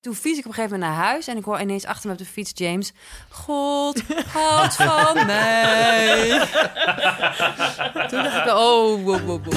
Toen fiets ik op een gegeven moment naar huis en ik hoor ineens achter me op de fiets James. God houdt van mij. Toen dacht ik, oh, wow, wow, wow.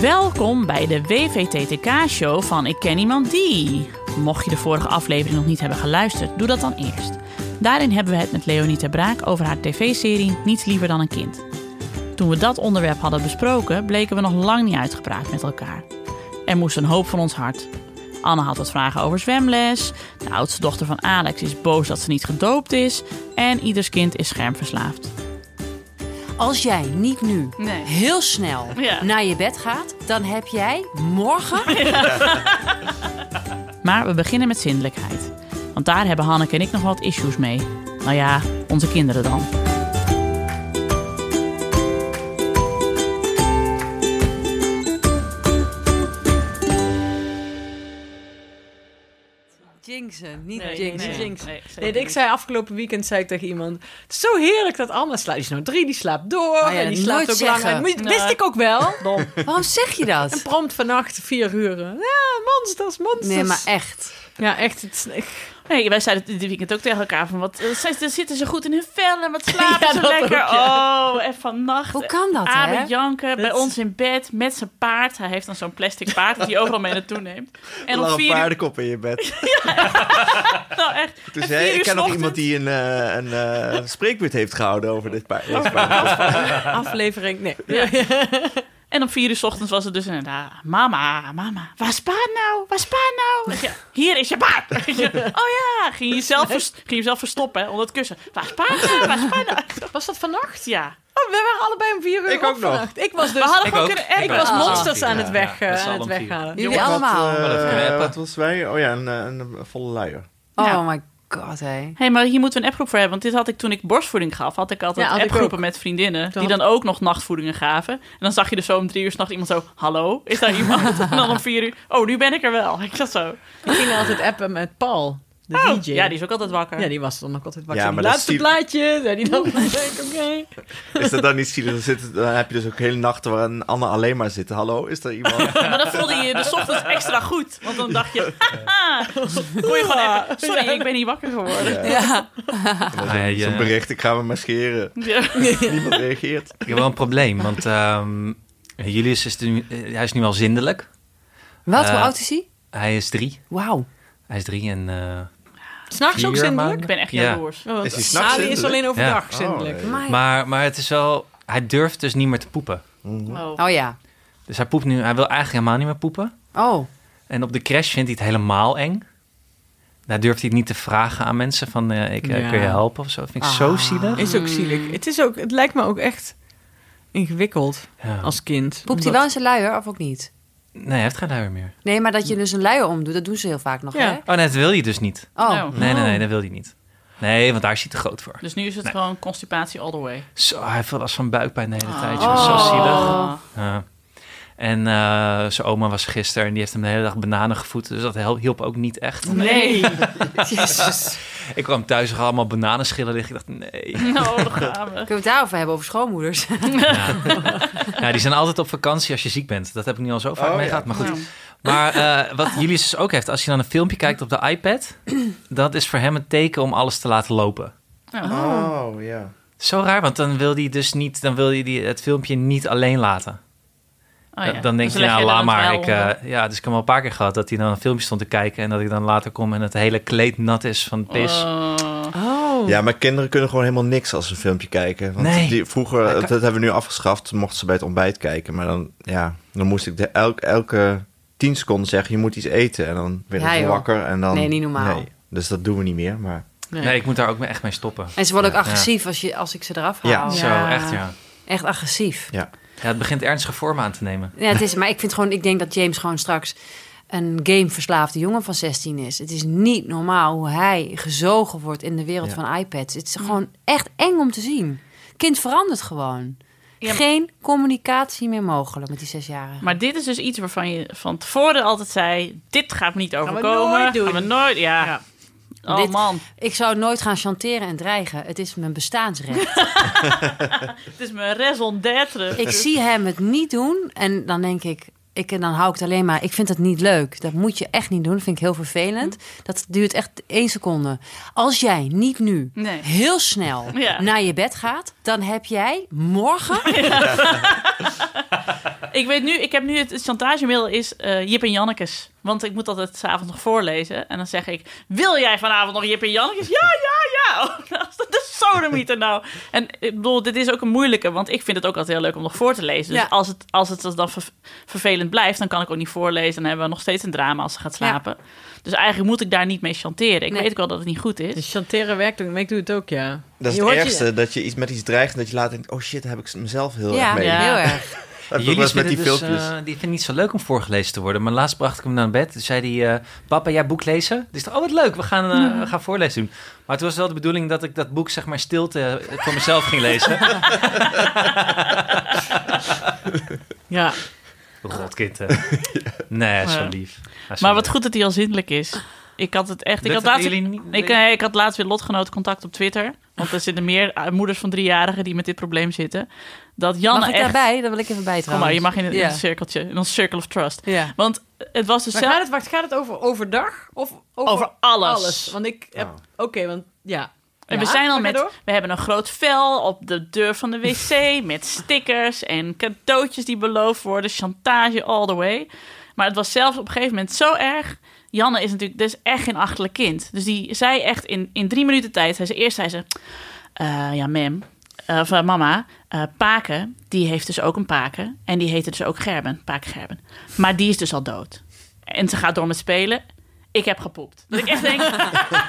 Welkom bij de WVTTK-show van Ik Ken Iemand Die. Mocht je de vorige aflevering nog niet hebben geluisterd, doe dat dan eerst. Daarin hebben we het met Leonie ter Braak over haar tv-serie Niets Liever dan een Kind. Toen we dat onderwerp hadden besproken, bleken we nog lang niet uitgepraat met elkaar. Er moest een hoop van ons hart. Anne had wat vragen over zwemles. De oudste dochter van Alex is boos dat ze niet gedoopt is. En ieders kind is schermverslaafd. Als jij niet nu Nee. heel snel Ja. naar je bed gaat, dan heb jij morgen Maar we beginnen met zindelijkheid. Want daar hebben Hanneke en ik nog wat issues mee. Nou ja, onze kinderen dan. jinxen, niet Nee, jinxen. nee, jinx. nee, Nee, ik zei afgelopen weekend zei ik tegen iemand... Het is zo heerlijk dat Anna slaapt. Die is nou drie, die slaapt door. Oh ja, en die slaapt ook Nee. Wist ik ook wel. Dom. Waarom zeg je En dat? prompt vannacht vier uur. Ja, monsters, monsters. Nee, maar echt. Ja, echt. Het, Nee, wij zeiden dit weekend ook tegen elkaar van... Wat, eh, dan zitten ze goed in hun vel en wat slapen Ja, ze lekker. ook, ja. Oh, en vannacht... Hoe kan dat, Abe hè? janken bij ons in bed met zijn paard. Hij heeft dan zo'n plastic paard dat hij overal mee naartoe neemt. En Er om vier paardenkop in je bed. Nou echt. Dus jij, uur ik ken nog iemand die een, eh, een spreekbeurt heeft gehouden over dit paard. aflevering. Nee. En om vier uur 's ochtends was het dus inderdaad... Mama, mama, waar is paard nou? Waar is nou? Je, Hier is je je, Oh ja, ging je jezelf, vers- ging je jezelf verstoppen hè, onder het kussen. Waar is paard nou? Waar is nou? Was dat vannacht? Ja. Oh, we waren allebei om vier uur Ik ook op nog. vannacht. Ik was dus... We hadden Ik gewoon ook. kunnen ik was Ah. monsters aan het, weg, ja, eh, aan het weghalen. Jullie allemaal. eh, wat was wij? Oh ja, een, een, een volle luier. Oh Ja. my god, hé. hey, maar hier moeten we een appgroep voor hebben. Want dit had ik toen ik borstvoeding gaf. Had ik altijd Ja, had appgroepen met vriendinnen. Toen Die had- dan ook nog nachtvoedingen gaven. En dan zag je dus zo om drie uur s'nachts iemand zo... Hallo, is daar iemand? en dan om vier uur... Oh, nu ben ik er wel. Ik zat zo. Ik ging altijd appen met Paul, de Oh, DJ. ja, die is ook altijd wakker. Ja, die was dan ook altijd wakker. Ja, Ja, maar die laatste plaatje. Zei die dan. Dan denk ik, oké. Is dat dan niet zielig? Dan, zit, dan heb je dus ook hele nachten waar een Anne alleen maar zit. Hallo, is er iemand? Maar dan voelde je je de ochtends extra goed. Want dan dacht je... Haha, kon je gewoon even... Sorry, ik ben niet wakker geworden. Ja. Ja, je- Zo'n bericht, ik ga me maskeren. Ja. Niemand reageert. Ik heb wel een probleem, want ehm, Julius is, nu, eh, hij is nu al zindelijk. Wat, hoe Eh, oud is hij? Hij is drie. Wauw. Hij is drie en... eh, S'nachts ook zindelijk? Ik ben echt Ja. jaloers. Oh, want Is hij s'nachts Ali is alleen Ja. overdag zindelijk. Oh, nee. Maar- maar, maar het is wel... Hij durft dus niet meer te poepen. Oh. Oh ja. Dus hij poept nu... Hij wil eigenlijk helemaal niet meer poepen. Oh. En op de crash vindt hij het helemaal eng. Daar durft hij het niet te vragen aan mensen van... eh, ik Ja. kun je helpen of zo. Dat vind ik zo Ah. zielig. Is ook zielig. Het, is ook, het lijkt me ook echt ingewikkeld Ja. als kind. Poept hij wel in zijn luier of ook niet? Nee, hij heeft geen luier meer. Nee, maar dat je dus een luier omdoet, dat doen ze heel vaak nog, Ja. hè? Oh nee, dat wil hij dus niet. Oh. Nou. Nee, nee, nee, dat wil hij niet. Nee, want daar is hij te groot voor. Dus nu is het Nee. gewoon constipatie all the way. Zo, hij heeft wel last van buikpijn de hele tijd. joh. Oh. Zo zielig. Oh. Ja. En eh, zijn oma was gisteren en die heeft hem de hele dag bananen gevoed. Dus dat hielp ook niet echt. Nee. Jezus. Ik kwam thuis er allemaal bananenschillen liggen. Ik dacht, nee. Nou, gaan we. Kunnen we het daarover hebben, over schoonmoeders? Ja, die zijn altijd op vakantie als je ziek bent. Dat heb ik nu al zo vaak Oh, ja. Maar goed. Maar eh, wat Julius dus ook heeft, als je dan een filmpje kijkt op de iPad, dat is voor hem een teken om alles te laten lopen. nou. Oh, ja. Zo raar, want dan wil hij dus niet, dan wil hij die, het filmpje niet alleen laten. Oh, ja. Dan denk Dus je, nou, dan laat maar. Ik, eh, onder. ja, dus ik heb wel een paar keer gehad dat hij dan een filmpje stond te kijken en dat ik dan later kom en het hele kleed nat is van pis. Oh. Oh. Ja, maar kinderen kunnen gewoon helemaal niks als ze een filmpje kijken. Want Nee. die, vroeger, dat, hebben we nu afgeschaft, mochten ze bij het ontbijt kijken. Maar dan, ja, dan moest ik de, elk, elke tien seconden zeggen, je moet iets eten. En dan werd Ja, ik joh. wakker. En dan, Nee, niet normaal. Nee, dus dat doen we niet meer. Maar Nee. ik moet daar ook echt mee stoppen. En ze worden ook Ja. agressief als, je, als ik ze eraf haal. Ja. Ja. Zo, Ja. echt ja. Echt agressief. ja. Ja, het begint ernstige vorm aan te nemen. Ja, het is, maar ik vind gewoon, ik denk dat James gewoon straks een gameverslaafde jongen van 16 is. Het is niet normaal hoe hij gezogen wordt in de wereld Ja. van iPads. Het is gewoon echt eng om te zien. Het kind verandert gewoon. Ja, Geen communicatie meer mogelijk met die zesjarigen. Maar dit is dus iets waarvan je van tevoren altijd zei... dit gaat me niet we overkomen. nooit doen. Gaan we nooit, ja. Ja. Oh Dit- man, Ik zou nooit gaan chanteren en dreigen. Het is mijn bestaansrecht. het is mijn raison d'être. ik zie hem het niet doen en dan denk ik... Ik, en dan hou ik het alleen maar... Ik vind het niet leuk. Dat moet je echt niet doen. Dat vind ik heel vervelend. Dat duurt echt één seconde. Als jij niet nu Nee. heel snel Ja. naar je bed gaat... dan heb jij morgen... Ik weet nu, ik heb nu het, het chantagemiddel is eh, Jip en Jannekes. Want ik moet dat het s'avonds nog voorlezen. En dan zeg ik, wil jij vanavond nog Jip en Jannekes? Ja, ja, ja. Oh, dat is sodemieter nou. En ik bedoel, dit is ook een moeilijke. Want ik vind het ook altijd heel leuk om nog voor te lezen. Dus Ja. als, het, als het dan ver- vervelend blijft, dan kan ik ook niet voorlezen. En dan hebben we nog steeds een drama als ze gaat slapen. Dus eigenlijk moet ik daar niet mee chanteren. Ik Nee. weet ook wel dat het niet goed is. Dus chanteren werkt ook, maar ik doe het ook, ja. Dat is Je het je- ergste, dat je iets met iets dreigt en dat je later denkt... oh shit, daar heb ik mezelf heel Ja, erg mee. Ja. heel erg. Ik eens met die dus, filmpjes. eh, die vinden niet zo leuk om voorgelezen te worden. Maar laatst bracht ik hem naar bed. Toen zei hij, eh, papa, jij boek lezen? Dus ik dacht, oh wat leuk, we gaan, eh, gaan voorlezen doen. Maar het was wel de bedoeling dat ik dat boek, zeg maar, stilte voor mezelf ging lezen. Ja, Rotkind. Nee, is zo lief. Is Maar wat goed dat hij al zindelijk is. Ik had het echt. Ik had, laatst, jullie niet? ik, ik had laatst weer lotgenoten contact op Twitter. Want er zitten meer moeders van driejarigen die met dit probleem zitten. Dat Janne Mag ik echt. daarbij? Dan wil ik even bij Kom maar, je mag in een, cirkeltje, in ons circle of trust. Ja. Want het was dus maar zelf gaat het, wacht, gaat het over overdag of over, over alles. Want ik heb... Oh. Oké, want ja. En Ja, we zijn al met. door. We hebben een groot vel op de deur van de wc met stickers en cadeautjes die beloofd worden, chantage all the way. Maar het was zelfs op een gegeven moment zo erg. Janne is natuurlijk dus echt geen achterlijk kind. Dus die zei echt in, in drie minuten tijd. Zei ze, eerst zei ze: eh, Ja, mem. Of eh, mama, eh, Paken, die heeft dus ook een Paken. En die heette dus ook Gerben, Paken Gerben. Maar die is dus al dood. En ze gaat door met spelen. Ik heb gepoept. Dat ik echt denk,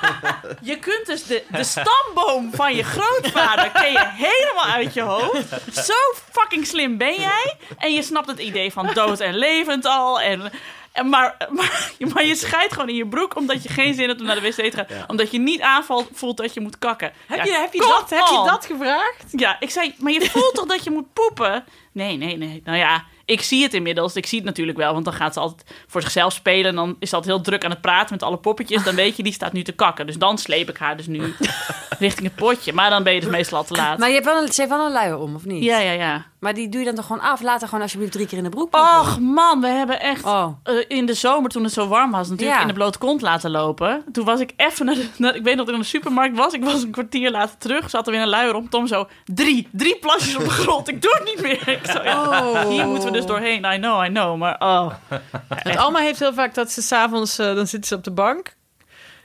je kunt dus de, de stamboom van je grootvader ken je helemaal uit je hoofd. Zo fucking slim ben jij. En je snapt het idee van dood en levend al. En maar, maar, maar je scheidt gewoon in je broek omdat je geen zin hebt om naar de wc te gaan. Omdat je niet aanvalt voelt dat je moet kakken. Heb, Ja, je, heb, je dat, heb je dat gevraagd? Ja, ik zei, maar je voelt toch dat je moet poepen? Nee, nee, nee. Nou ja, ik zie het inmiddels. Ik zie het natuurlijk wel, want dan gaat ze altijd voor zichzelf spelen. En dan is ze altijd heel druk aan het praten met alle poppetjes. Dan weet je, die staat nu te kakken. Dus dan sleep ik haar dus nu richting het potje. Maar dan ben je dus meestal al te laat. Maar je hebt wel een, ze heeft wel een luier om, of niet? Ja, ja, ja. Maar die doe je dan toch gewoon af? Laat haar gewoon alsjeblieft drie keer in de broek. Och man, we hebben echt Oh. eh, in de zomer toen het zo warm was natuurlijk Ja. in de blote kont laten lopen. Toen was ik even naar, de, naar- ik weet nog dat ik in de supermarkt was. Ik was een kwartier later terug, zat er weer een luier om. Tom zo, drie, drie plasjes op de grond. Ik doe het niet meer. Ik zo, ja, Oh. Hier moeten we dus doorheen. I know, I know. Maar oh, Alma heeft heel vaak dat ze s'avonds, eh dan zit ze op de bank.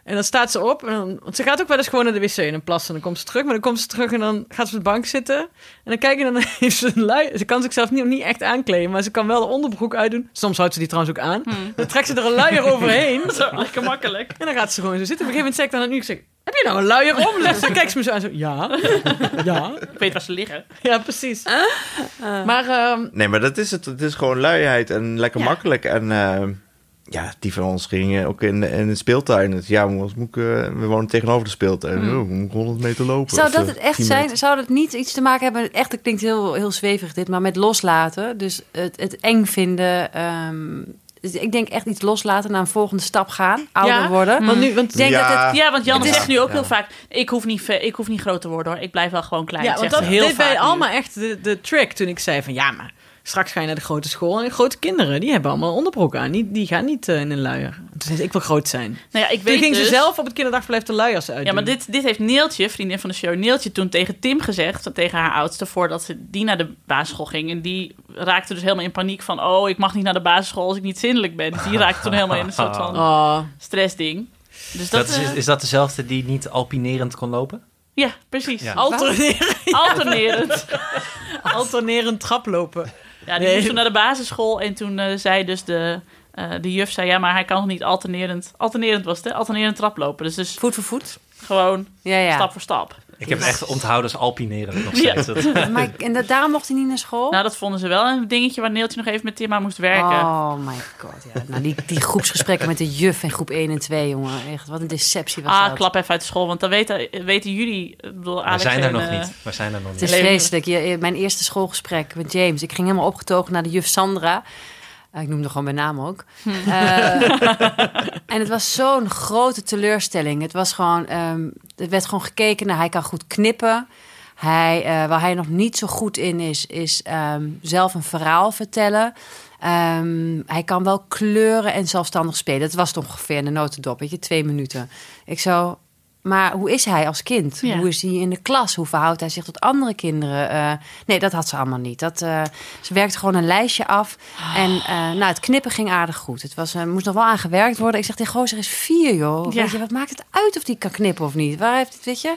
En dan staat ze op. En dan, want ze gaat ook wel eens gewoon naar de wc en dan plassen. En dan komt ze terug. Maar dan komt ze terug en dan gaat ze op de bank zitten. En dan kijk je, dan heeft ze een lui. Ze kan zichzelf niet, niet echt aankleden. Maar ze kan wel de onderbroek uitdoen. Soms houdt ze die trouwens ook aan. Dan trekt ze er een luier overheen. zo lekker makkelijk. En dan gaat ze gewoon zo zitten. Op een gegeven moment zeg ik dan aan u, ik zeg, heb je nou een luier om? Dan kijkt ze me zo aan zo, ja. Ja, Ik weet waar ze liggen. ja precies. Maar ehm, Nee, maar dat is het. Het is gewoon luiheid en lekker Ja. makkelijk. En eh, ja, die van ons gingen ook in, in de speeltuin. Het, ja, we, moet ik, we wonen tegenover de speeltuin. Hmm. Oh, we moeten 100 meter lopen. Zou dat eh, het echt 10 zijn? Zou dat niet iets te maken hebben? Echt, het klinkt heel, heel zweverig dit, maar met loslaten. Dus het, het eng vinden. ehm, dus ik denk echt iets loslaten, naar een volgende stap gaan, ouder Ja, worden. want nu, want denk dat het Ja, want Jan zegt nu ook ja. heel vaak... Ik hoef, niet, ik hoef niet groot te worden hoor. Ik blijf wel gewoon klein. Ja, Dat want zegt dat heel deed bij. Alma echt de, de trick toen ik zei van ja, maar straks ga je naar de grote school en de grote kinderen, die hebben allemaal onderbroek aan. Die, die gaan niet eh, in een luier. Toen zei ze, ik wil groot zijn. Nou ja, ik Toen weet ging dus, ze zelf op het kinderdagverblijf de luiers uit. Ja, maar dit, dit heeft Neeltje, vriendin van de show, Neeltje toen tegen Tim gezegd, tegen haar oudste, voordat ze die naar de basisschool ging. En die raakte dus helemaal in paniek van, oh, ik mag niet naar de basisschool als ik niet zindelijk ben. Dus die raakte toen helemaal in een soort van Oh, stressding. Dus dat, Dat is, eh, is dat dezelfde die niet alpinerend kon lopen? ja, precies. Ja. alterneren, Alternerend. alternerend traplopen. Ja, die Nee. moest toen naar de basisschool en toen eh, zei dus de, eh, de juf, zei, ja, maar hij kan nog niet alternerend, alternerend was het, hè? Alternerend traplopen. Dus, dus voet voor voet. gewoon Ja, ja. stap voor stap. Ik heb het echt onthouden als alpinerend nog Ja. steeds. Maar, ik- en dat, daarom mocht hij niet naar school? Nou, dat vonden ze wel een dingetje waar Neeltje nog even met Tim aan moest werken. Oh my god, ja. Nou, die, die groepsgesprekken met de juf in groep 1 en 2, jongen. Echt, wat een deceptie was Ah, dat. klap even uit de school, want dan weten, weten jullie... Ik bedoel, We zijn er en, nog eh, niet. We zijn er nog Het niet. is Leven. vreselijk. Je, mijn eerste schoolgesprek met James. Ik ging helemaal opgetogen naar de juf Sandra. Eh, ik noemde gewoon mijn naam ook. Eh, en het was zo'n grote teleurstelling. Het was gewoon, ehm er werd gewoon gekeken naar hij kan goed knippen. Hij, eh, waar hij nog niet zo goed in is, is ehm, zelf een verhaal vertellen. Ehm, hij kan wel kleuren en zelfstandig spelen. Dat was het ongeveer in de notendop, weet je, twee minuten. Ik zo, maar hoe is hij als kind? Ja. Hoe is hij in de klas? Hoe verhoudt hij zich tot andere kinderen? Eh, nee, dat had ze allemaal niet. Dat, eh, ze werkte gewoon een lijstje af. En eh, nou, het knippen ging aardig goed. Het was, moest nog wel aan gewerkt worden. Ik zeg, die gozer is vier, joh. Ja. Weet je, wat maakt het uit of die kan knippen of niet? Waar heeft het, weet je?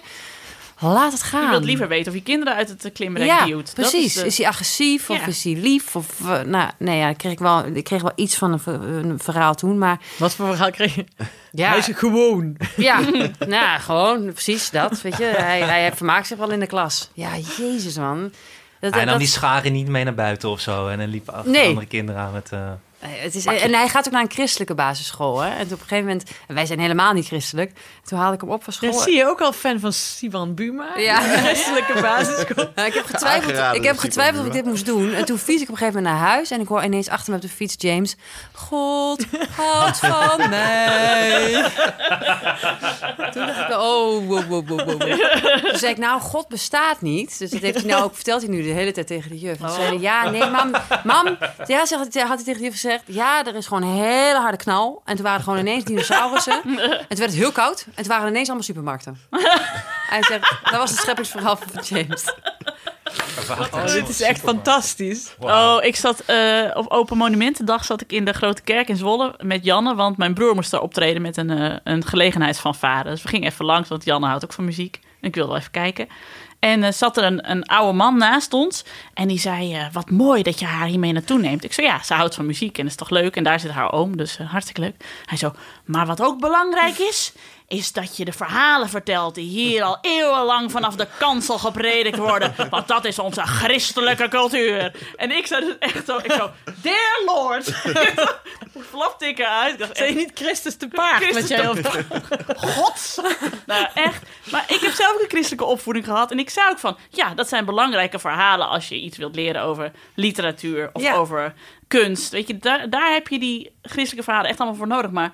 Laat het gaan. Je wilt liever weten of je kinderen uit het klimrek Ja, duwt. Dat precies. de- Is, hij agressief of Ja. is hij lief? Of, eh, nou, nee, ja, ik kreeg wel, ik kreeg wel iets van een, ver- een verhaal toen, maar Wat voor verhaal kreeg je? ja, Hij is gewoon. ja, nou, gewoon precies dat, weet je. Hij, hij vermaakt zich wel in de klas. Ja, jezus man. Dat, Hij nam dat- die scharen niet mee naar buiten of zo. En dan liep achter Nee. andere kinderen aan met... eh, Eh, Het is, en hij gaat ook naar een christelijke basisschool. Hè? En op een gegeven moment, en wij zijn helemaal niet christelijk. Toen haalde ik hem op van school. Dan zie je ook al fan van Sivan Buma. Ja. De christelijke basisschool. Ja, ik heb getwijfeld, Aangeraden ik heb getwijfeld of ik dit moest doen. En toen fiets ik op een gegeven moment naar huis. En ik hoor ineens achter me op de fiets James. God houdt van mij. Toen dacht ik, oh, wow, wow, wow, wow. Toen zei ik, nou, God bestaat niet. Dus dat heeft hij nou ook, vertelt hij nu de hele tijd tegen de juf. En toen zei hij, ja, nee, mam, mam. Ja, zegt, hij- had hij tegen de juf gezegd. Ja, er is gewoon een hele harde knal. En toen waren er gewoon ineens dinosaurussen. En toen werd het heel koud. En toen waren er ineens allemaal supermarkten. Hij zegt, dat was het scheppingsverhaal van James. Oh, dit is echt fantastisch. Oh, ik zat eh, op Open Monumentendag zat ik in de Grote Kerk in Zwolle met Janne, want mijn broer moest daar optreden met een, eh een gelegenheidsfanfare. Dus we gingen even langs, want Janne houdt ook van muziek. En ik wilde wel even kijken. En eh, zat er een, een oude man naast ons. En die zei, eh, wat mooi dat je haar hiermee naartoe neemt. Ik zei, ja, ze houdt van muziek en dat is toch leuk. En daar zit haar oom, dus eh, hartstikke leuk. Hij zo, maar wat ook belangrijk is... is dat je de verhalen vertelt die hier al eeuwenlang vanaf de kansel gepredikt worden. Want dat is onze christelijke cultuur. En ik zei dus echt zo, ik zo, dear lord. Flapte ik eruit. Ik Zijn niet Christus te paard? Christus wat jij. Nou, echt. Maar ik heb zelf ook een christelijke opvoeding gehad. En ik zei ook van, ja, dat zijn belangrijke verhalen als je iets wilt leren over literatuur of Ja. over kunst. Weet je, daar, daar heb je die christelijke verhalen echt allemaal voor nodig. Maar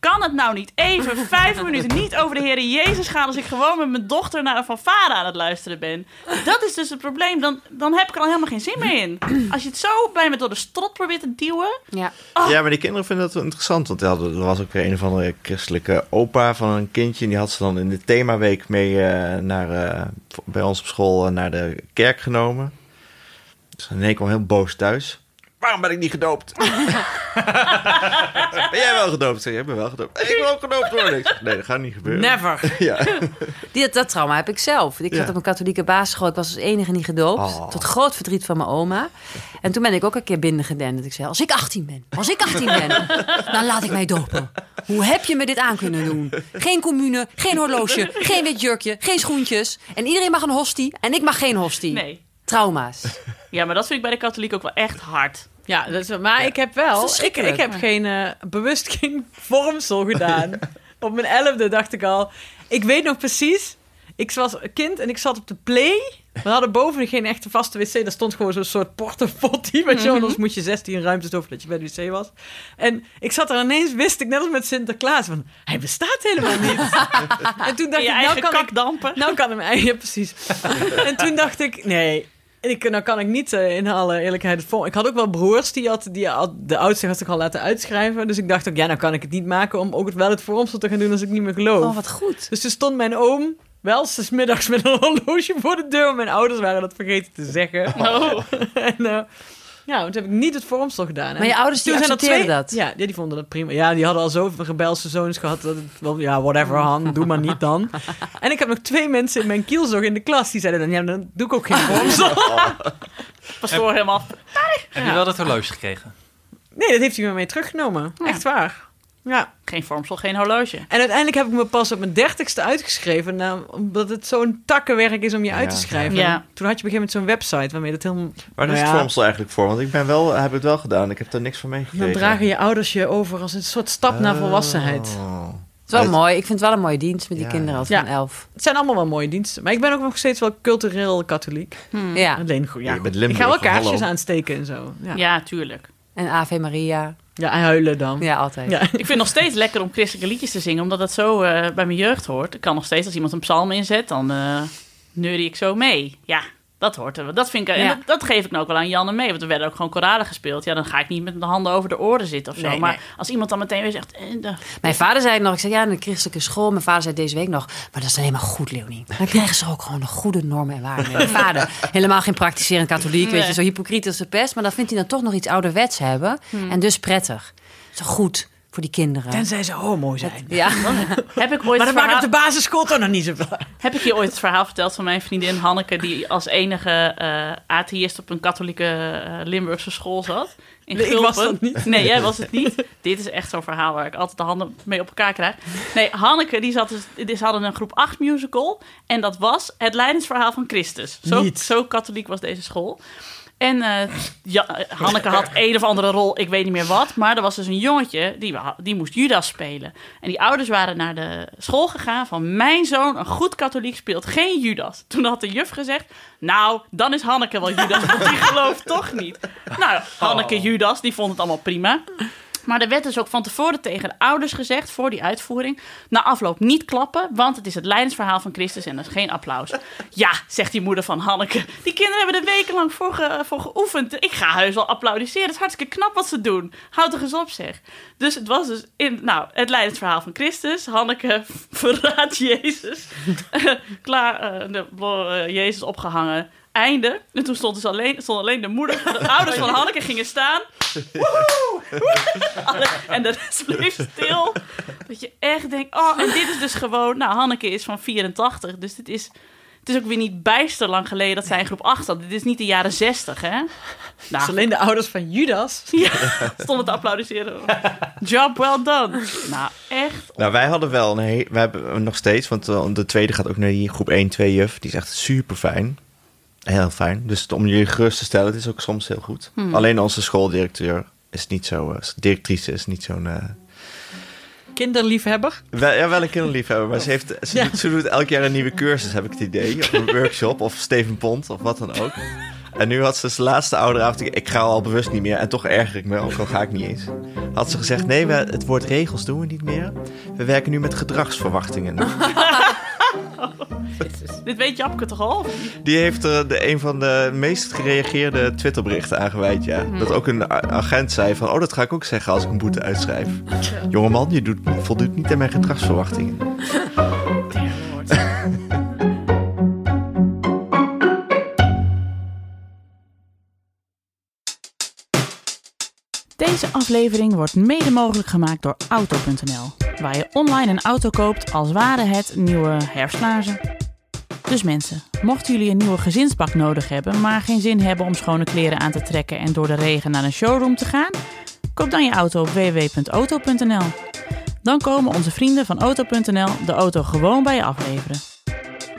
kan het nou niet even vijf minuten niet over de Heer Jezus gaan als ik gewoon met mijn dochter naar een fanfare aan het luisteren ben? Dat is dus het probleem. Dan, dan heb ik er al helemaal geen zin meer in. Als je het zo bij me door de strot probeert te duwen. Ja. Ja, maar die kinderen vinden dat wel interessant. Want er was ook weer een of andere christelijke opa van een kindje. En die had ze dan in de themaweek mee eh, naar, eh, bij ons op school eh, naar de kerk genomen. Dus René kwam heel boos thuis. Waarom ben ik niet gedoopt? ben jij wel gedoopt? Zeg, ik ben wel gedoopt. Ik wil ook gedoopt worden. Ik zeg, nee, dat gaat niet gebeuren. Never. Ja. Die, dat trauma heb ik zelf. Ik Ja. zat op een katholieke basisschool. Ik was als enige niet gedoopt. Oh. Tot groot verdriet van mijn oma. En toen ben ik ook een keer binnengedend. Ik zei, als ik 18 ben, als ik 18 ben, dan laat ik mij dopen. Hoe heb je me dit aan kunnen doen? Geen commune, geen horloge, geen wit jurkje, geen schoentjes. En iedereen mag een hostie en ik mag geen hostie. Nee. Trauma's. Ja, maar dat vind ik bij de katholiek ook wel echt hard. Ja, dat is, maar ik heb wel... Ik, ik heb geen, eh, bewust geen vormsel gedaan. op mijn elfde dacht ik al... Ik weet nog precies... Ik was een kind en ik zat op de play. We hadden boven geen echte vaste wc. Daar stond gewoon zo'n soort portafotti. Je wel, anders moet je 16 ruimtes over dat je bij de wc was. En ik zat er en ineens, wist ik net als met Sinterklaas, van hij bestaat helemaal niet. en toen dacht je ik, nou kan ik kakdampen. nou kan hem ja, precies. en toen dacht ik, nee, ik, nou kan ik niet eh, in alle eerlijkheid het. Ik had ook wel broers die had, die had, de oudste had ik al laten uitschrijven. Dus ik dacht ook, ja, nou kan ik het niet maken om ook het wel het vormsel te gaan doen als ik niet meer geloof. Oh, wat goed. Dus toen stond mijn oom wel s middags met een horloge voor de deur. Mijn ouders waren dat vergeten te zeggen. Oh. en, eh, ja, toen heb ik niet het vormsel gedaan. Maar je ouders die zijn dat? Ja, die vonden dat prima. Ja, die hadden al zoveel rebelse zoons gehad. Dat het wel, ja, whatever, Han, doe maar niet dan. En ik heb nog twee mensen in mijn kielzog in de klas. Die zeiden dan, ja, dan doe ik ook geen vormsel. Pastoor helemaal. Heb je wel dat horloge gekregen? Nee, dat heeft hij me mee teruggenomen. Echt waar. Ja. Geen vormsel, geen horloge. En uiteindelijk heb ik me pas op mijn dertigste uitgeschreven. Nou, omdat het zo'n takkenwerk is om je uit te schrijven. Ja. Toen had je op een gegeven moment zo'n website waarmee dat helemaal... Waar is Nou het vormsel eigenlijk voor? Want ik ben wel, heb het wel gedaan. Ik heb daar niks van meegekregen. Dan dragen je ouders je over als een soort stap naar volwassenheid. Oh. Het is wel Uit- mooi. Ik vind het wel een mooie dienst met die Ja. kinderen als Ja. van elf. Het zijn allemaal wel mooie diensten. Maar ik ben ook nog steeds wel cultureel katholiek. Ja. Alleen goed, ja. Ik ga wel kaarsjes hallo. aansteken en zo. Ja. Ja, tuurlijk. En Ave Maria. Ja, en huilen dan. Ja, altijd. Ja. Ik vind het nog steeds lekker om christelijke liedjes te zingen, omdat dat zo eh, bij mijn jeugd hoort. Ik kan nog steeds, als iemand een psalm inzet, dan eh neurie ik zo mee. Ja, dat hoort er. Dat, vind ik, en Ja. dat, dat geef ik nou ook wel aan Jan en mee, want er werden ook gewoon koralen gespeeld. Ja, dan ga ik niet met de handen over de oren zitten of zo. Nee, maar nee. als iemand dan meteen weer zegt... eh, de- Mijn vader zei het nog, ik zei ja, in de christelijke school. Mijn vader zei deze week nog, maar dat is alleen maar goed, Leonie. Dan krijgen ze ook gewoon een goede normen en waarden. Mijn vader, helemaal geen praktiserend katholiek, weet je, zo hypocriet als de pest. Maar dan vindt hij dan toch nog iets ouderwets hebben. En dus prettig. Zo goed voor die kinderen. Tenzij ze homo zijn. Ja. heb ik ooit Maar dat maakt verhaal- op de basisschool toch nog niet zoveel. Heb ik je ooit het verhaal verteld van mijn vriendin Hanneke... die als enige eh atheïst op een katholieke eh, Limburgse school zat? In Nee, ik was dat niet. Nee, jij was het niet. Dit is echt zo'n verhaal waar ik altijd de handen mee op elkaar krijg. Nee, Hanneke, die zat dus, ze hadden een groep 8 musical... en dat was het leidensverhaal van Christus. Zo, Niet. zo katholiek was deze school. En eh, ja, Hanneke had een of andere rol, ik weet niet meer wat. Maar er was dus een jongetje, die, die moest Judas spelen. En die ouders waren naar de school gegaan van... mijn zoon, een goed katholiek, speelt geen Judas. Toen had de juf gezegd... nou, dan is Hanneke wel Judas, want die gelooft toch niet. Nou, Hanneke Judas, die vond het allemaal prima. Maar er werd dus ook van tevoren tegen de ouders gezegd... voor die uitvoering, na afloop niet klappen... want het is het lijdensverhaal van Christus en dat is geen applaus. Ja, zegt die moeder van Hanneke. Die kinderen hebben er wekenlang voor, ge- voor geoefend. Ik ga heus wel applaudisseren. Het is hartstikke knap wat ze doen. Houd toch eens op, zeg. Dus het was dus in, nou, het lijdensverhaal van Christus. Hanneke verraadt Jezus. Klaar, eh, de, eh, Jezus opgehangen. Einde. En toen stond dus alleen, stond alleen de moeder, de ouders van Hanneke gingen staan. Woehoe! En de rest bleef stil. Dat je echt denkt, oh, en dit is dus gewoon... Nou, Hanneke is van 84, dus dit is... Het is ook weer niet bijster lang geleden dat zij in groep 8 zat. Dit is niet de jaren 60, hè? Nou, is alleen de ouders van Judas. ja, stonden te applaudisseren. Job well done. Nou, echt. Nou, wij hadden wel een wij hebben nog steeds, want eh, de tweede gaat ook naar die groep 1, 2 juf. Die is echt super fijn. Heel fijn. Dus om jullie gerust te stellen, het is ook soms heel goed. Alleen onze schooldirecteur is niet zo, eh, directrice is niet zo'n... eh, Kinderliefhebber. wel, ja, wel een kinderliefhebber, maar ze, heeft, ze, Ja. doet, ze doet elk jaar een nieuwe cursus, heb ik het idee. Of een workshop, of Steven Pont, of wat dan ook. En nu had ze de laatste ouderavond, ik, ik ga al bewust niet meer. En toch erger ik me, ook al ga ik niet eens. Had ze gezegd, nee, we, het woord regels doen we niet meer. We werken nu met gedragsverwachtingen. Dit weet Japke toch al? Die heeft er de, een van de meest gereageerde Twitterberichten aangeweid, ja. Dat ook een agent zei van, oh, dat ga ik ook zeggen als ik een boete uitschrijf. Jongeman, je doet, voldoet niet aan mijn gedragsverwachtingen. Deze aflevering wordt mede mogelijk gemaakt door Auto.nl, waar je online een auto koopt als ware het nieuwe herfstlaarzen. Dus mensen, mochten jullie een nieuwe gezinsbak nodig hebben, maar geen zin hebben om schone kleren aan te trekken en door de regen naar een showroom te gaan, koop dan je auto op www.auto.nl. Dan komen onze vrienden van Auto.nl de auto gewoon bij je afleveren.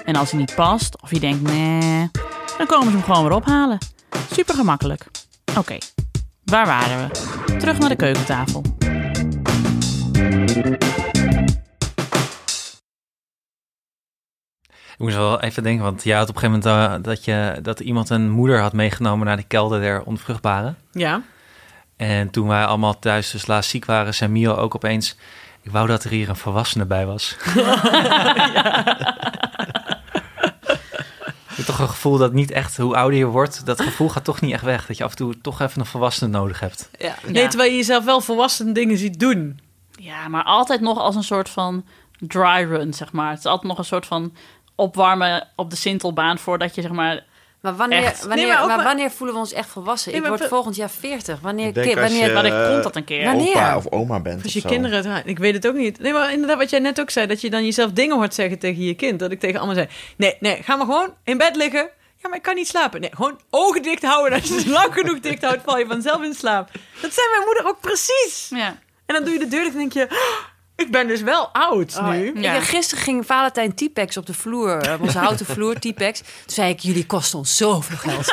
En als hij niet past of je denkt nee, dan komen ze hem gewoon weer ophalen. Super gemakkelijk. Oké, Waar waren we? Terug naar de keukentafel. Ik moest wel even denken, want jij had op een gegeven moment eh, dat, je, dat iemand een moeder had meegenomen naar de kelder der onvruchtbaren. Ja. En toen wij allemaal thuis dus laatst ziek waren, zei Mio ook opeens... Ik wou dat er hier een volwassene bij was. Ik heb toch een gevoel dat niet echt, hoe ouder je wordt, dat gevoel gaat toch niet echt weg. Dat je af en toe toch even een volwassene nodig hebt. Ja. Nee, terwijl je jezelf wel volwassen dingen ziet doen. Ja, maar altijd nog als een soort van dry run, zeg maar. Het is altijd nog een soort van opwarmen op de Sintelbaan voordat je, zeg maar... Maar wanneer, Echt? wanneer, Nee, maar maar ook maar- wanneer voelen we ons echt volwassen? Nee, ik word volgend jaar 40. Wanneer, Ik denk ki- als wanneer, je- Wanneer Eh, komt dat een keer? wanneer? Opa of oma bent Als of je zo. kinderen... het- Ik weet het ook niet. Nee, maar inderdaad wat jij net ook zei. Dat je dan jezelf dingen hoort zeggen tegen je kind. Dat ik tegen allemaal zei... Nee, nee, ga maar gewoon in bed liggen. Ja, maar ik kan niet slapen. Nee, gewoon ogen dicht houden. Als je ze lang genoeg dicht houdt, val je vanzelf in slaap. Dat zei mijn moeder ook precies. Ja. En dan doe je de deur en denk je... "Oh, ik ben dus wel oud Oh, nu. ik- gisteren ging Valentijn T-Pex op de vloer, eh, op onze houten vloer, T-Pex. Toen zei ik, jullie kosten ons zoveel geld.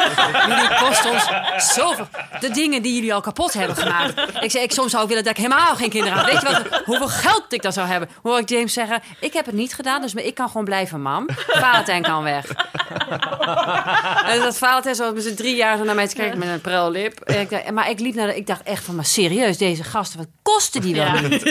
jullie kosten ons zoveel. De dingen die jullie al kapot hebben gemaakt. Ik zei, ik soms zou ik willen dat ik helemaal geen kinderen had. Weet je wat, hoeveel geld ik dan zou hebben? Hoor ik James zeggen, ik heb het niet gedaan, dus ik kan gewoon blijven, mam. Valentijn kan weg. en dat Valentijn zo met z'n drie jaar zo naar mij te kijken met een prel lip. En ik dacht, maar ik liep naar de, ik dacht echt van, maar serieus, deze gasten, wat kosten die wel Ja. niet?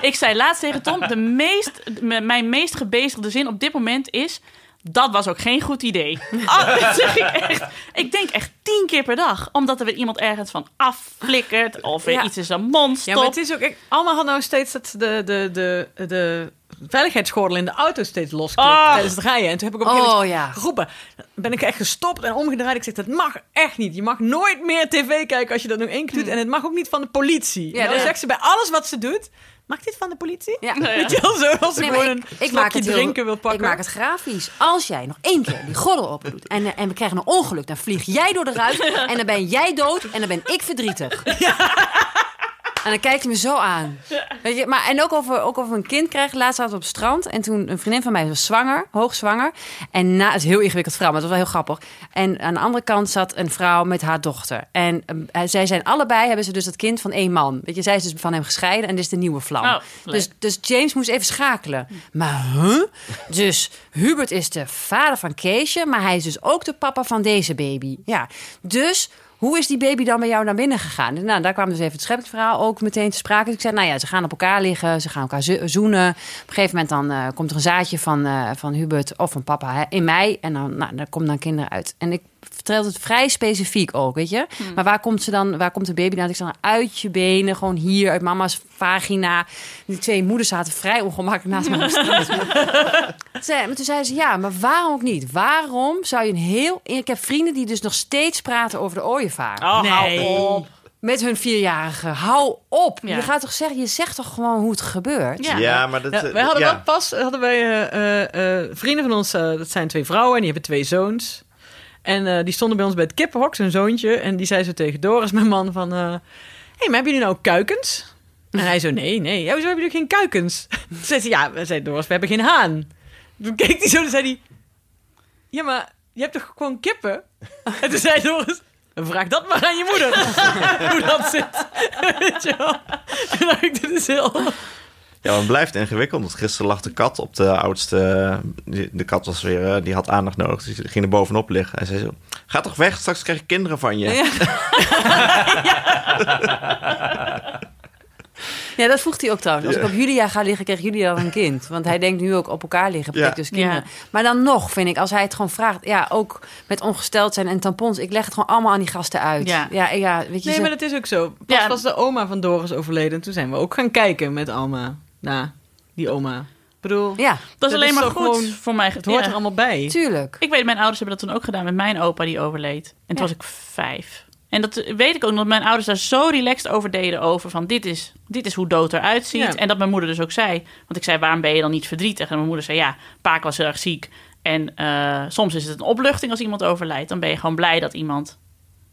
Ik zei laatst tegen Tom, de meest, mijn meest gebezigde zin op dit moment is... Dat was ook geen goed idee. Ah, dat zeg ik, echt. ik denk echt tien keer per dag. Omdat er weer iemand ergens van afflikkert. Of er Ja. iets in zijn mond stopt. Ja, maar het is ook... Ik, Alma had nou steeds dat de, de, de, de veiligheidsgordel in de auto steeds losklikt Ah. tijdens het rijden. En toen heb ik op een gegeven Oh ja. geroepen. Ben ik echt gestopt en omgedraaid. Ik zeg, dat mag echt niet. Je mag nooit meer tv kijken als je dat nog één keer doet. En het mag ook niet van de politie. Ja, dat- zegt ze bij alles wat ze doet... Mag dit van de politie? Ja. Weet je wel zo? Als Nee, maar gewoon ik- een ik maak het heel- drinken wil pakken. Ik maak het grafisch. Als jij nog één keer die gordel open doet en, eh, en we krijgen een ongeluk, dan vlieg jij door de ruit en dan ben jij dood en dan ben ik verdrietig. En dan kijkt hij me zo aan. Weet je, maar, en ook over, ook over een kind krijgen. Laatst zaten we op het strand. En toen een vriendin van mij was zwanger, hoogzwanger. En na, het is een heel ingewikkeld verhaal, maar het was wel heel grappig. En aan de andere kant zat een vrouw met haar dochter. En eh, zij zijn allebei, hebben ze dus dat kind van één man. Weet je, zij is dus van hem gescheiden en dit is de nieuwe vlam. Oh, dus, dus James moest even schakelen. Maar huh? Dus Hubert is de vader van Keesje, maar hij is dus ook de papa van deze baby. Ja, dus hoe is die baby dan bij jou naar binnen gegaan? Nou, daar kwam dus even het scheppingsverhaal ook meteen te sprake. Dus ik zei, nou ja, ze gaan op elkaar liggen, ze gaan elkaar zo- zoenen. Op een gegeven moment dan eh, komt er een zaadje van, eh, van Hubert of van papa hè, in mij. En dan, nou, daar komen dan kinderen uit. En ik vertelde het vrij specifiek ook, weet je. Maar waar komt, ze dan, waar komt de baby dan? Ik zei, nou, uit je benen, gewoon hier, uit mama's vagina. Die twee moeders zaten vrij ongemakkelijk naast me op de straat. Zei- Maar toen zei ze, ja, maar waarom ook niet? Waarom zou je een heel... Ik heb vrienden die dus nog steeds praten over de ooievaar. Oh, hou Nee. op. Met hun vierjarige. Hou op. Ja. Je gaat toch zeggen, je zegt toch gewoon hoe het gebeurt? Ja. Ja, maar dat... Ja, eh, wij hadden ja. wel pas, hadden wij eh, eh, eh, vrienden van ons, eh, dat zijn twee vrouwen en die hebben twee zoons. En eh, die stonden bij ons bij het kippenhok, zijn zoontje. En die zei zo tegen Doris, mijn man, van... Hé, hey, maar hebben jullie nou kuikens? En hij zo, nee, nee. Ja, hoezo hebben jullie geen kuikens? Toen zei ze, ja, zei Doris, we hebben geen haan. Toen keek hij zo en zei hij... Ja, maar je hebt toch gewoon kippen? En toen zei Doris... Vraag dat maar aan je moeder. Hoe dat zit. Weet je wel? Dit is heel... Ja, maar het blijft ingewikkeld. Want gisteren lag de kat op de oudste... De kat was weer... eh, Die had aandacht nodig. Dus die ging er bovenop liggen. En zei zo... Ga toch weg, straks krijg ik kinderen van je. Ja. Ja, dat vroeg hij ook trouwens. Als ik op Julia ga liggen, krijgt Julia dan een kind. Want hij denkt nu ook op elkaar liggen, Ja. dus kinderen. Maar dan nog, vind ik, als hij het gewoon vraagt... Ja, ook met ongesteld zijn en tampons. Ik leg het gewoon allemaal aan die gasten uit. Ja. ja, ja weet je. Nee, ze- maar dat is ook zo. Pas Ja. was de oma van Doris overleden. Toen zijn we ook gaan kijken met Alma. Naar die oma. Ik bedoel, Ja, Dat is alleen is maar goed gewoon- voor mij. het hoort Ja. er allemaal bij. tuurlijk. Ik weet, mijn ouders hebben dat toen ook gedaan met mijn opa die overleed. En toen Ja. was ik vijf. En dat weet ik ook, omdat mijn ouders daar zo relaxed over deden. Over van, dit is, dit is hoe dood eruit ziet. Ja. En dat mijn moeder dus ook zei. Want ik zei, waarom ben je dan niet verdrietig? En mijn moeder zei, ja, paak was heel erg ziek. En eh, soms is het een opluchting als iemand overlijdt. Dan ben je gewoon blij dat iemand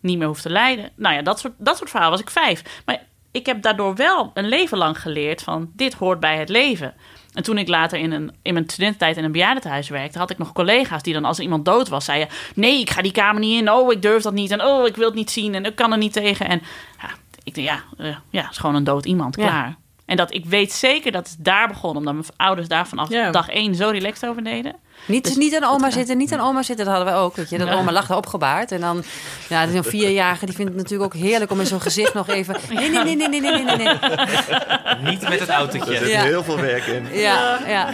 niet meer hoeft te lijden. Nou ja, dat soort, dat soort verhaal was ik vijf. Maar ik heb daardoor wel een leven lang geleerd van, dit hoort bij het leven. En toen ik later in, een, in mijn studententijd in een bejaardentehuis werkte, had ik nog collega's die dan als iemand dood was, zeiden: Nee, ik ga die kamer niet in. Oh, ik durf dat niet. En oh, ik wil het niet zien. En ik kan er niet tegen. En ja, ik denk, ja, eh, ja, is gewoon een dood iemand, Ja. klaar. En dat ik weet zeker dat het daar begon, omdat mijn ouders daar vanaf Ja. dag één zo relaxed over deden. Niet, Dus- niet aan oma dat- zitten, niet aan oma zitten, dat hadden we ook. Weet je. Dat Ja. oma lag daar opgebaard. En dan, ja, zo'n vierjarige, die vindt het natuurlijk ook heerlijk om in zo'n gezicht nog even... Nee, nee, nee, nee, nee, nee, nee, nee. Niet met het Er autootje. zit Ja. heel veel werk in. Ja, ja.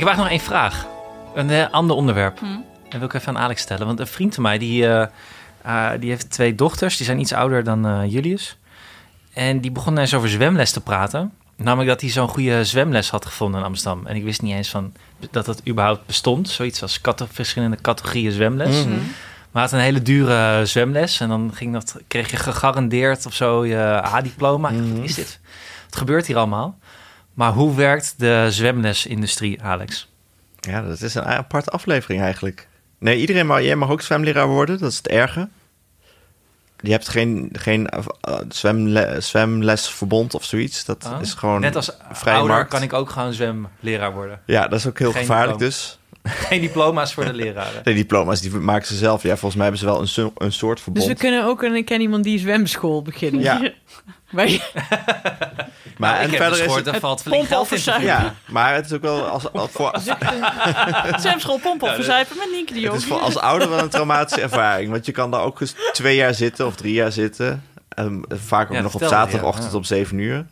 Ik heb eigenlijk nog één vraag. Een eh, ander onderwerp. Hm. En wil ik even aan Alex stellen. Want een vriend van mij, die, eh, eh, die heeft twee dochters. Die zijn iets ouder dan Julius. En die begon eens over zwemles te praten. Namelijk dat hij zo'n goede zwemles had gevonden in Amsterdam. En ik wist niet eens van dat dat überhaupt bestond. Zoiets als kate- verschillende categorieën zwemles. Mhm. hij had een hele dure zwemles. En dan ging dat, kreeg je gegarandeerd of zo je A-diploma. Wat is dit? Wat gebeurt hier allemaal? Maar hoe werkt de zwemlesindustrie, Alex? Ja, dat is een aparte aflevering eigenlijk. Nee, iedereen mag, jij mag ook zwemleraar worden, dat is het erge. Je hebt geen, geen zwemle, zwemlesverbond of zoiets. Dat Oh. is gewoon Net als vrije ouder markt. kan ik ook gewoon zwemleraar worden. Ja, dat is ook heel Geen gevaarlijk diploma. dus. Geen diploma's voor de leraren. De diploma's die maken ze zelf. Ja, volgens mij hebben ze wel een, een soort Dus verbond. we kunnen ook een Ik ken iemand die zwemschool beginnen. Ja. maar Nou, en ik heb verder dus is het, er valt flink geld in ja, maar het is ook wel als, als, voor, Zwemschool pompen of verzuipen met Nienke de het Jong. is voor als ouder wel een traumatische ervaring. Want je kan daar ook eens twee jaar zitten of drie jaar zitten. En vaak ook Ja, nog op zaterdagochtend ja. om zeven uur.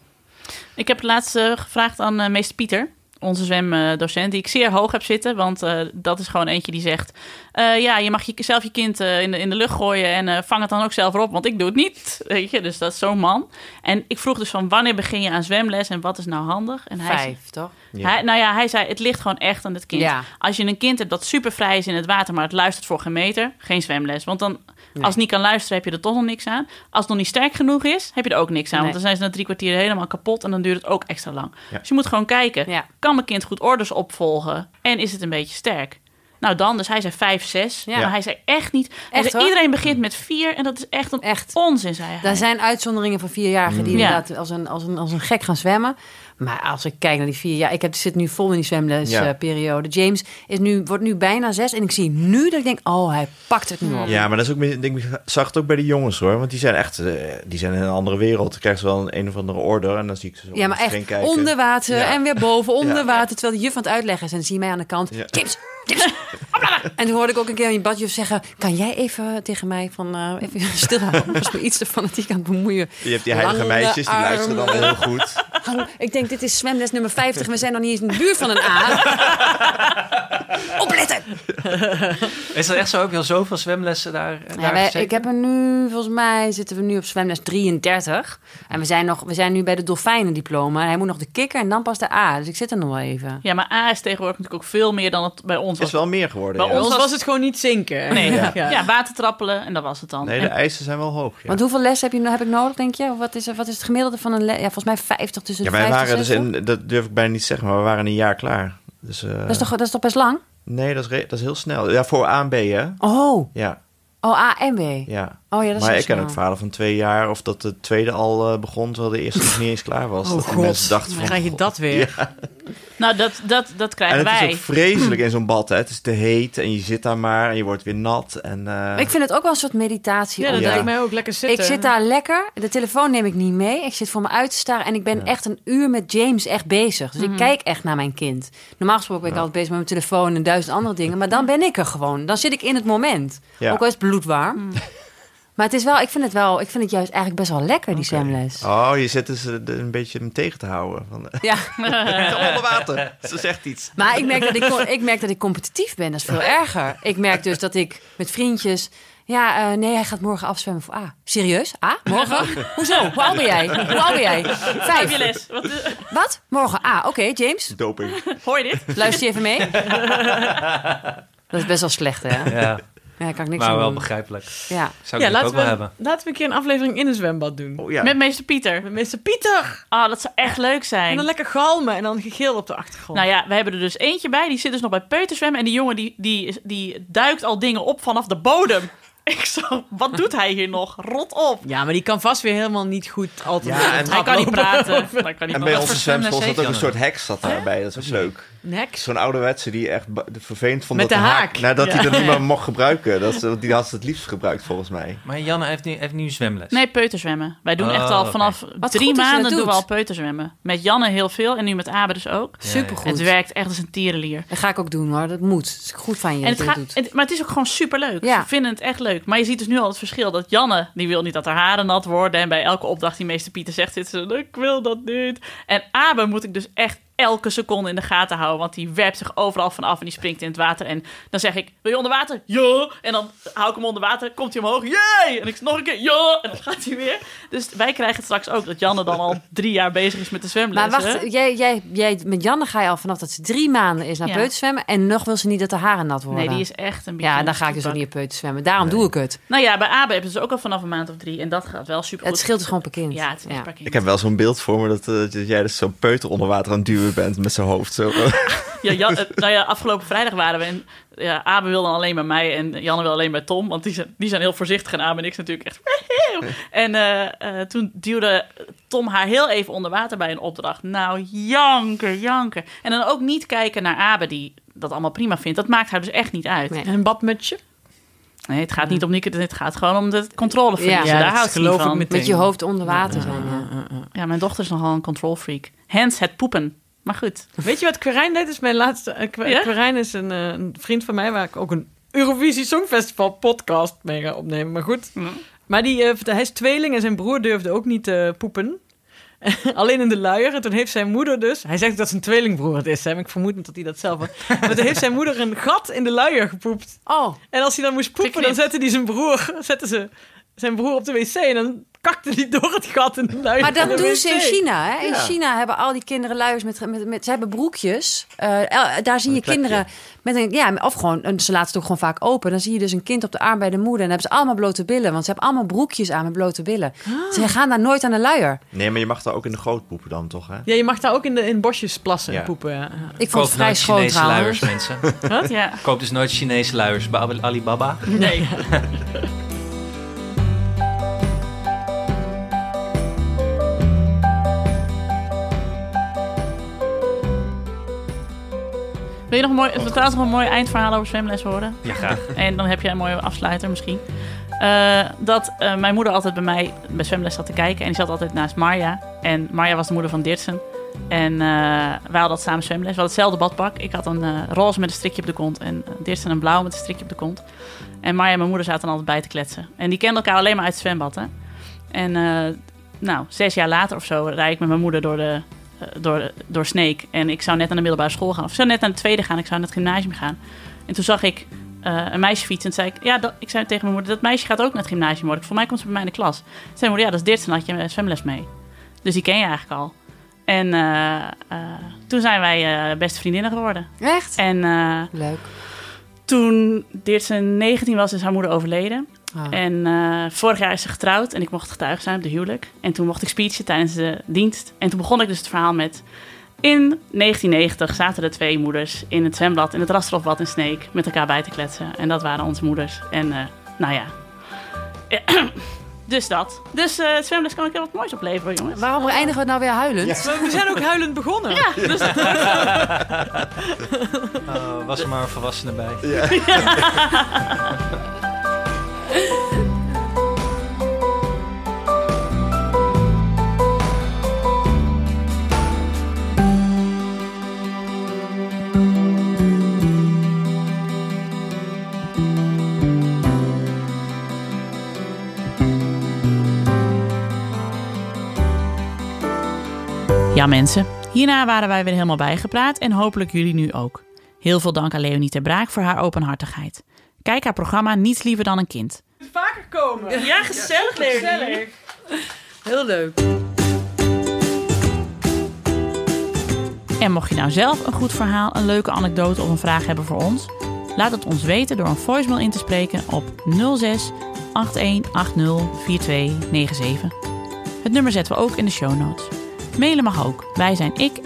Ik heb het laatst gevraagd aan eh, meester Pieter, onze zwemdocent, die ik zeer hoog heb zitten. Want eh, dat is gewoon eentje die zegt... eh, ja, je mag je, zelf je kind eh, in, de, in de lucht gooien en vang het dan ook zelf op, want ik doe het niet. Weet je, dus dat is zo'n man. En ik vroeg dus van wanneer begin je aan zwemles en wat is nou handig? En hij, Vijf, toch? Ja. hij, nou ja, hij zei, het ligt gewoon echt aan het kind. Ja. Als je een kind hebt dat super vrij is in het water, maar het luistert voor geen meter, geen zwemles. Want dan, Nee. als het niet kan luisteren, heb je er toch nog niks aan. Als het nog niet sterk genoeg is, heb je er ook niks aan. Nee. Want dan zijn ze na drie kwartier helemaal kapot en dan duurt het ook extra lang. Ja. Dus je moet gewoon kijken, Ja. kan mijn kind goed orders opvolgen en is het een beetje sterk? Nou dan, dus hij zei vijf, zes. Ja. Maar hij zei echt niet. Echt, zei, iedereen begint met vier en dat is echt een Echt. onzin, zei hij. Er zijn uitzonderingen van vierjarigen die Ja. inderdaad als een, als, een, als een gek gaan zwemmen. Maar als ik kijk naar die vier jaar, ik heb, zit nu vol in die zwemlesperiode. James is nu, wordt nu bijna zes en ik zie nu dat ik denk, oh, hij pakt het nu op. Ja, maar dat is ook, ik denk, ik zag het ook bij de jongens hoor. Want die zijn echt, eh, die zijn in een andere wereld. Dan krijgen ze wel een, een of andere order en dan zie ik ze Ja, maar echt onder water Ja. en weer boven, onder water. Terwijl de juf aan het uitleggen is en dan zie je mij aan de kant. Ja. James, En toen hoorde ik ook een keer een badjuf zeggen... kan jij even tegen mij van eh, even stilhouden? Was me iets te fanatiek aan het bemoeien. Je hebt die heilige Lange meisjes, die luisteren dan heel goed. Ik denk, dit is zwemles nummer 50. We zijn nog niet eens in de buurt van een A. Opletten! Is dat echt zo? Heb je al zoveel zwemlessen daar, Ja, daar wij- gezeten? ik heb er nu, volgens mij zitten we nu op zwemles 33. En we zijn, nog, we zijn nu bij de dolfijnendiploma. Hij moet nog de kikker en dan pas de A. Dus ik zit er nog wel even. Ja, maar A is tegenwoordig natuurlijk ook veel meer dan het bij ons Het was. is wel meer geworden. Bij ja. Ons ons was- was het gewoon niet zinken. Nee, Ja. ja. water trappelen en dat was het dan. Nee, de En- eisen zijn wel hoog. Ja, Want hoeveel les heb, je, heb ik nodig, denk je? Of wat is, wat is het gemiddelde van een les? Ja, volgens mij 50 tussen ja de wij 50 waren dus in, dat durf ik bijna niet zeggen, maar we waren een jaar klaar. Dus, eh, Dat is, toch, dat is toch best lang? Nee, dat is, re- dat is heel snel. Ja, voor A en B, hè? Oh, Ja, oh A en B. ja. Oh ja, dat is maar ik ken ook verhalen van twee jaar, of dat de tweede al eh, begon, terwijl de eerste nog niet eens klaar was. Oh, dat die God. mensen dachten Dan van... krijg je dat weer. Ja. Nou, dat, dat, dat En krijgen het wij. is ook vreselijk in zo'n bad, hè. Het is te heet en je zit daar maar en je wordt weer nat. En, eh, Maar Ik vind het ook wel een soort meditatie. Ja, dat Ja. lijkt mij ook lekker zitten. Ik zit daar lekker. De telefoon neem ik niet mee. Ik zit voor me uit te staren. En ik ben echt een uur met James echt bezig. Dus ik kijk echt naar mijn kind. Normaal gesproken ben ik altijd bezig met mijn telefoon en duizend andere dingen. Maar dan ben ik er gewoon. Dan zit ik in het moment. Ja. Ook al is het bloedwarm. Maar het is wel, ik vind het wel, ik vind het juist eigenlijk best wel lekker, die zwemles. Oh, je zit dus eh, een beetje hem tegen te houden. Van, Ja, onder water, ze zegt iets. maar ik merk, dat ik, ik merk dat ik competitief ben. Dat is veel erger. Ik merk dus dat ik met vriendjes... Ja, eh, nee, hij gaat morgen afzwemmen voor A. Serieus? A? Morgen? Hoezo? Hoe oud ben jij? Hoe oud ben jij? Heb je Vijf. les? Wat, Wat? Morgen A. Oké, James. Doping. hoor je dit? Luister je even mee? Dat is best wel slecht, hè? Ja, Ja, kan ik niks maar wel doen. begrijpelijk. Ja. Zou ik ja, ook laten wel we, hebben. laten we een keer een aflevering in een zwembad doen. Oh, ja. Met meester Pieter. Met meester Pieter. Ah, dat zou echt leuk En zijn. dan lekker galmen en dan gegil op de achtergrond. Nou ja, we hebben er dus eentje bij. Die zit dus nog bij peuterzwemmen. En die jongen die, die, die duikt al dingen op vanaf de bodem. Ik zo, wat doet hij hier nog? Rot op. Ja, maar die kan vast weer helemaal niet goed altijd Ja, en- Hij kan niet praten. Hij kan niet En bij onze zwemschool zat ook een soort heks zat daarbij. Dat is ook leuk. Zo'n ouderwetse die echt vervelend vond Met dat de de haak. nou, dat hij dat niet meer mocht gebruiken. Dat, is- die had ze het liefst gebruikt volgens mij. Maar Janne heeft nu, heeft nu zwemles. Nee, peuterzwemmen. Wij doen Oh, echt al oké. vanaf drie maanden doen we al peuterzwemmen. Met Janne heel veel en nu met Abe dus ook. Ja, Supergoed. Het werkt echt als een tierenlier. Dat ga ik ook doen, hoor. Dat moet. Het is goed van je En dat het gaat, doet. het- maar het is ook gewoon superleuk. Ja. Ze vinden het echt leuk. Maar je ziet dus nu al het verschil. Dat Janne, die wil niet dat haar haren nat worden. En bij elke opdracht die meester Pieter zegt, zit ze, ik wil dat niet. En Abe moet ik dus echt elke seconde in de gaten houden. Want die werpt zich overal vanaf en die springt in het water. En dan zeg ik, wil je onder water? Ja. En dan hou ik hem onder water, komt hij omhoog. Jee! En ik nog een keer, ja. En dan gaat hij weer. Dus wij krijgen straks ook dat Janne dan al drie jaar bezig is met de zwemlessen. Maar wacht, jij, jij, jij, met Janne ga je al vanaf dat ze drie maanden is naar Ja. peuterzwemmen. En nog wil ze niet dat de haren nat worden. Nee, die is echt een beetje... Ja, dan ga ik dus ook niet op peuterzwemmen. Daarom doe ik het. Nou ja, bij Abe hebben ze ook al vanaf een maand of drie. En dat gaat wel super goed. Het scheelt dus gewoon per kind. Ja, het is een paar Ik heb wel zo'n beeld voor me dat, eh, dat jij dus zo'n peuter onder water aan het bent met zijn hoofd. Zo. Ja, Jan, nou ja, afgelopen vrijdag waren we en ja, Abe wil dan alleen bij mij en Janne wil alleen bij Tom, want die zijn, die zijn heel voorzichtig en Abe en ik zijn natuurlijk echt. En eh, eh, toen duwde Tom haar heel even onder water bij een opdracht. Nou, janker, janker. En dan ook niet kijken naar Abe, die dat allemaal prima vindt. Dat maakt haar dus echt niet uit. Nee. Nee, En een badmutsje? het gaat niet om Nieke, het gaat gewoon om de controleverliezen. Ja, Daar houdt geloof ik van. meteen. Met je hoofd onder water zijn, ja. Ja, mijn dochter is nogal een control freak. Hens het poepen. Maar goed. Weet je wat Quirijn deed? is mijn laatste... Ja? Quirijn is een, eh, een vriend van mij... waar ik ook een Eurovisie Songfestival podcast mee ga opnemen. Maar goed. Maar die, eh, hij is tweeling en zijn broer durfde ook niet te poepen. Alleen in de luier. En toen heeft zijn moeder dus... Hij zegt dat zijn tweelingbroer het is. Hè? maar Ik vermoed niet dat hij dat zelf was. Maar toen heeft zijn moeder een gat in de luier gepoept. Oh, En als hij dan moest poepen, dan zette hij zijn broer... Zette ze zijn broer op de wc en dan kakte hij door het gat in de luier. maar dat doen wc. ze in China. Hè? In Ja. China hebben al die kinderen luiers met, met, met ze hebben broekjes. Eh, daar zie je Een plekje. kinderen met een ja, of gewoon en ze laten het ook gewoon vaak open. Dan zie je dus een kind op de arm bij de moeder en dan hebben ze allemaal blote billen, want ze hebben allemaal broekjes aan met blote billen. Ze gaan daar nooit aan de luier. Nee, maar je mag daar ook in de goot poepen dan toch, hè? Ja, je mag daar ook in, de, in bosjes plassen en Ja. poepen. Ja. Ik vond het vrij nooit schoon Chinese luiers, mensen. Ja. Koop dus nooit Chinese luiers bij Alibaba. Nee. Wil je nog een mooi, trouwens nog een mooi eindverhaal over zwemles horen? Ja, graag. En dan heb je een mooie afsluiter misschien. Eh, dat eh, mijn moeder altijd bij mij bij zwemles zat te kijken. En die zat altijd naast Marja. En Marja was de moeder van Dirtsen. En eh, wij hadden dat samen zwemles. We hadden hetzelfde badpak. Ik had een roze met een strikje op de kont. En uh, Dirtsen een blauw met een strikje op de kont. En Marja en mijn moeder zaten dan altijd bij te kletsen. En die kenden elkaar alleen maar uit het zwembad. Hè? En nou, zes jaar later of zo rijd ik met mijn moeder door, de, door, door Sneek. En ik zou net naar de middelbare school gaan. Of ik zou net naar de tweede gaan. Ik zou naar het gymnasium gaan. En toen zag ik eh, een meisje fietsen. En zei ik, ja, dat, ik zei tegen mijn moeder, dat meisje gaat ook naar het gymnasium worden. Voor mij komt ze bij mij in de klas. Toen zei mijn moeder, ja, dat is Dirtsen, had je een zwemles mee. Dus die ken je eigenlijk al. En eh, eh, toen zijn wij eh, beste vriendinnen geworden. Echt? En eh, Leuk. toen Dirtsen 19 was, is haar moeder overleden. Oh. En eh, vorig jaar is ze getrouwd en ik mocht getuige zijn op de huwelijk. En toen mocht ik speechen tijdens de dienst. En toen begon ik dus het verhaal met... In 1990 zaten de twee moeders in het zwembad, in het Rastrofbad in Sneek, met elkaar bij te kletsen. En dat waren onze moeders. En eh, nou ja. dus dat. Dus eh het zwemles kan ik heel wat moois opleveren, jongens. Waarom eindigen we nou weer huilend? We zijn ook huilend begonnen. Ja, dus Oh, was er maar een volwassene bij. Ja, mensen. Hierna waren wij weer helemaal bijgepraat en hopelijk jullie nu ook. Heel veel dank aan Leonie ter Braak voor haar openhartigheid. Kijk haar programma Niets Liever dan een Kind. Vaker komen. Ja, gezellig, Gezellig. Heel leuk. En mocht je nou zelf een goed verhaal, een leuke anekdote of een vraag hebben voor ons, laat het ons weten door een voicemail in te spreken op 06 8180 4297. Het nummer zetten we ook in de show notes. Mailen mag ook. Wij zijn ik.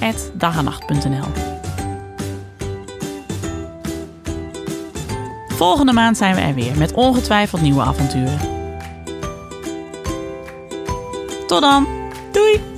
Volgende maand zijn we er weer met ongetwijfeld nieuwe avonturen. Tot dan. Doei!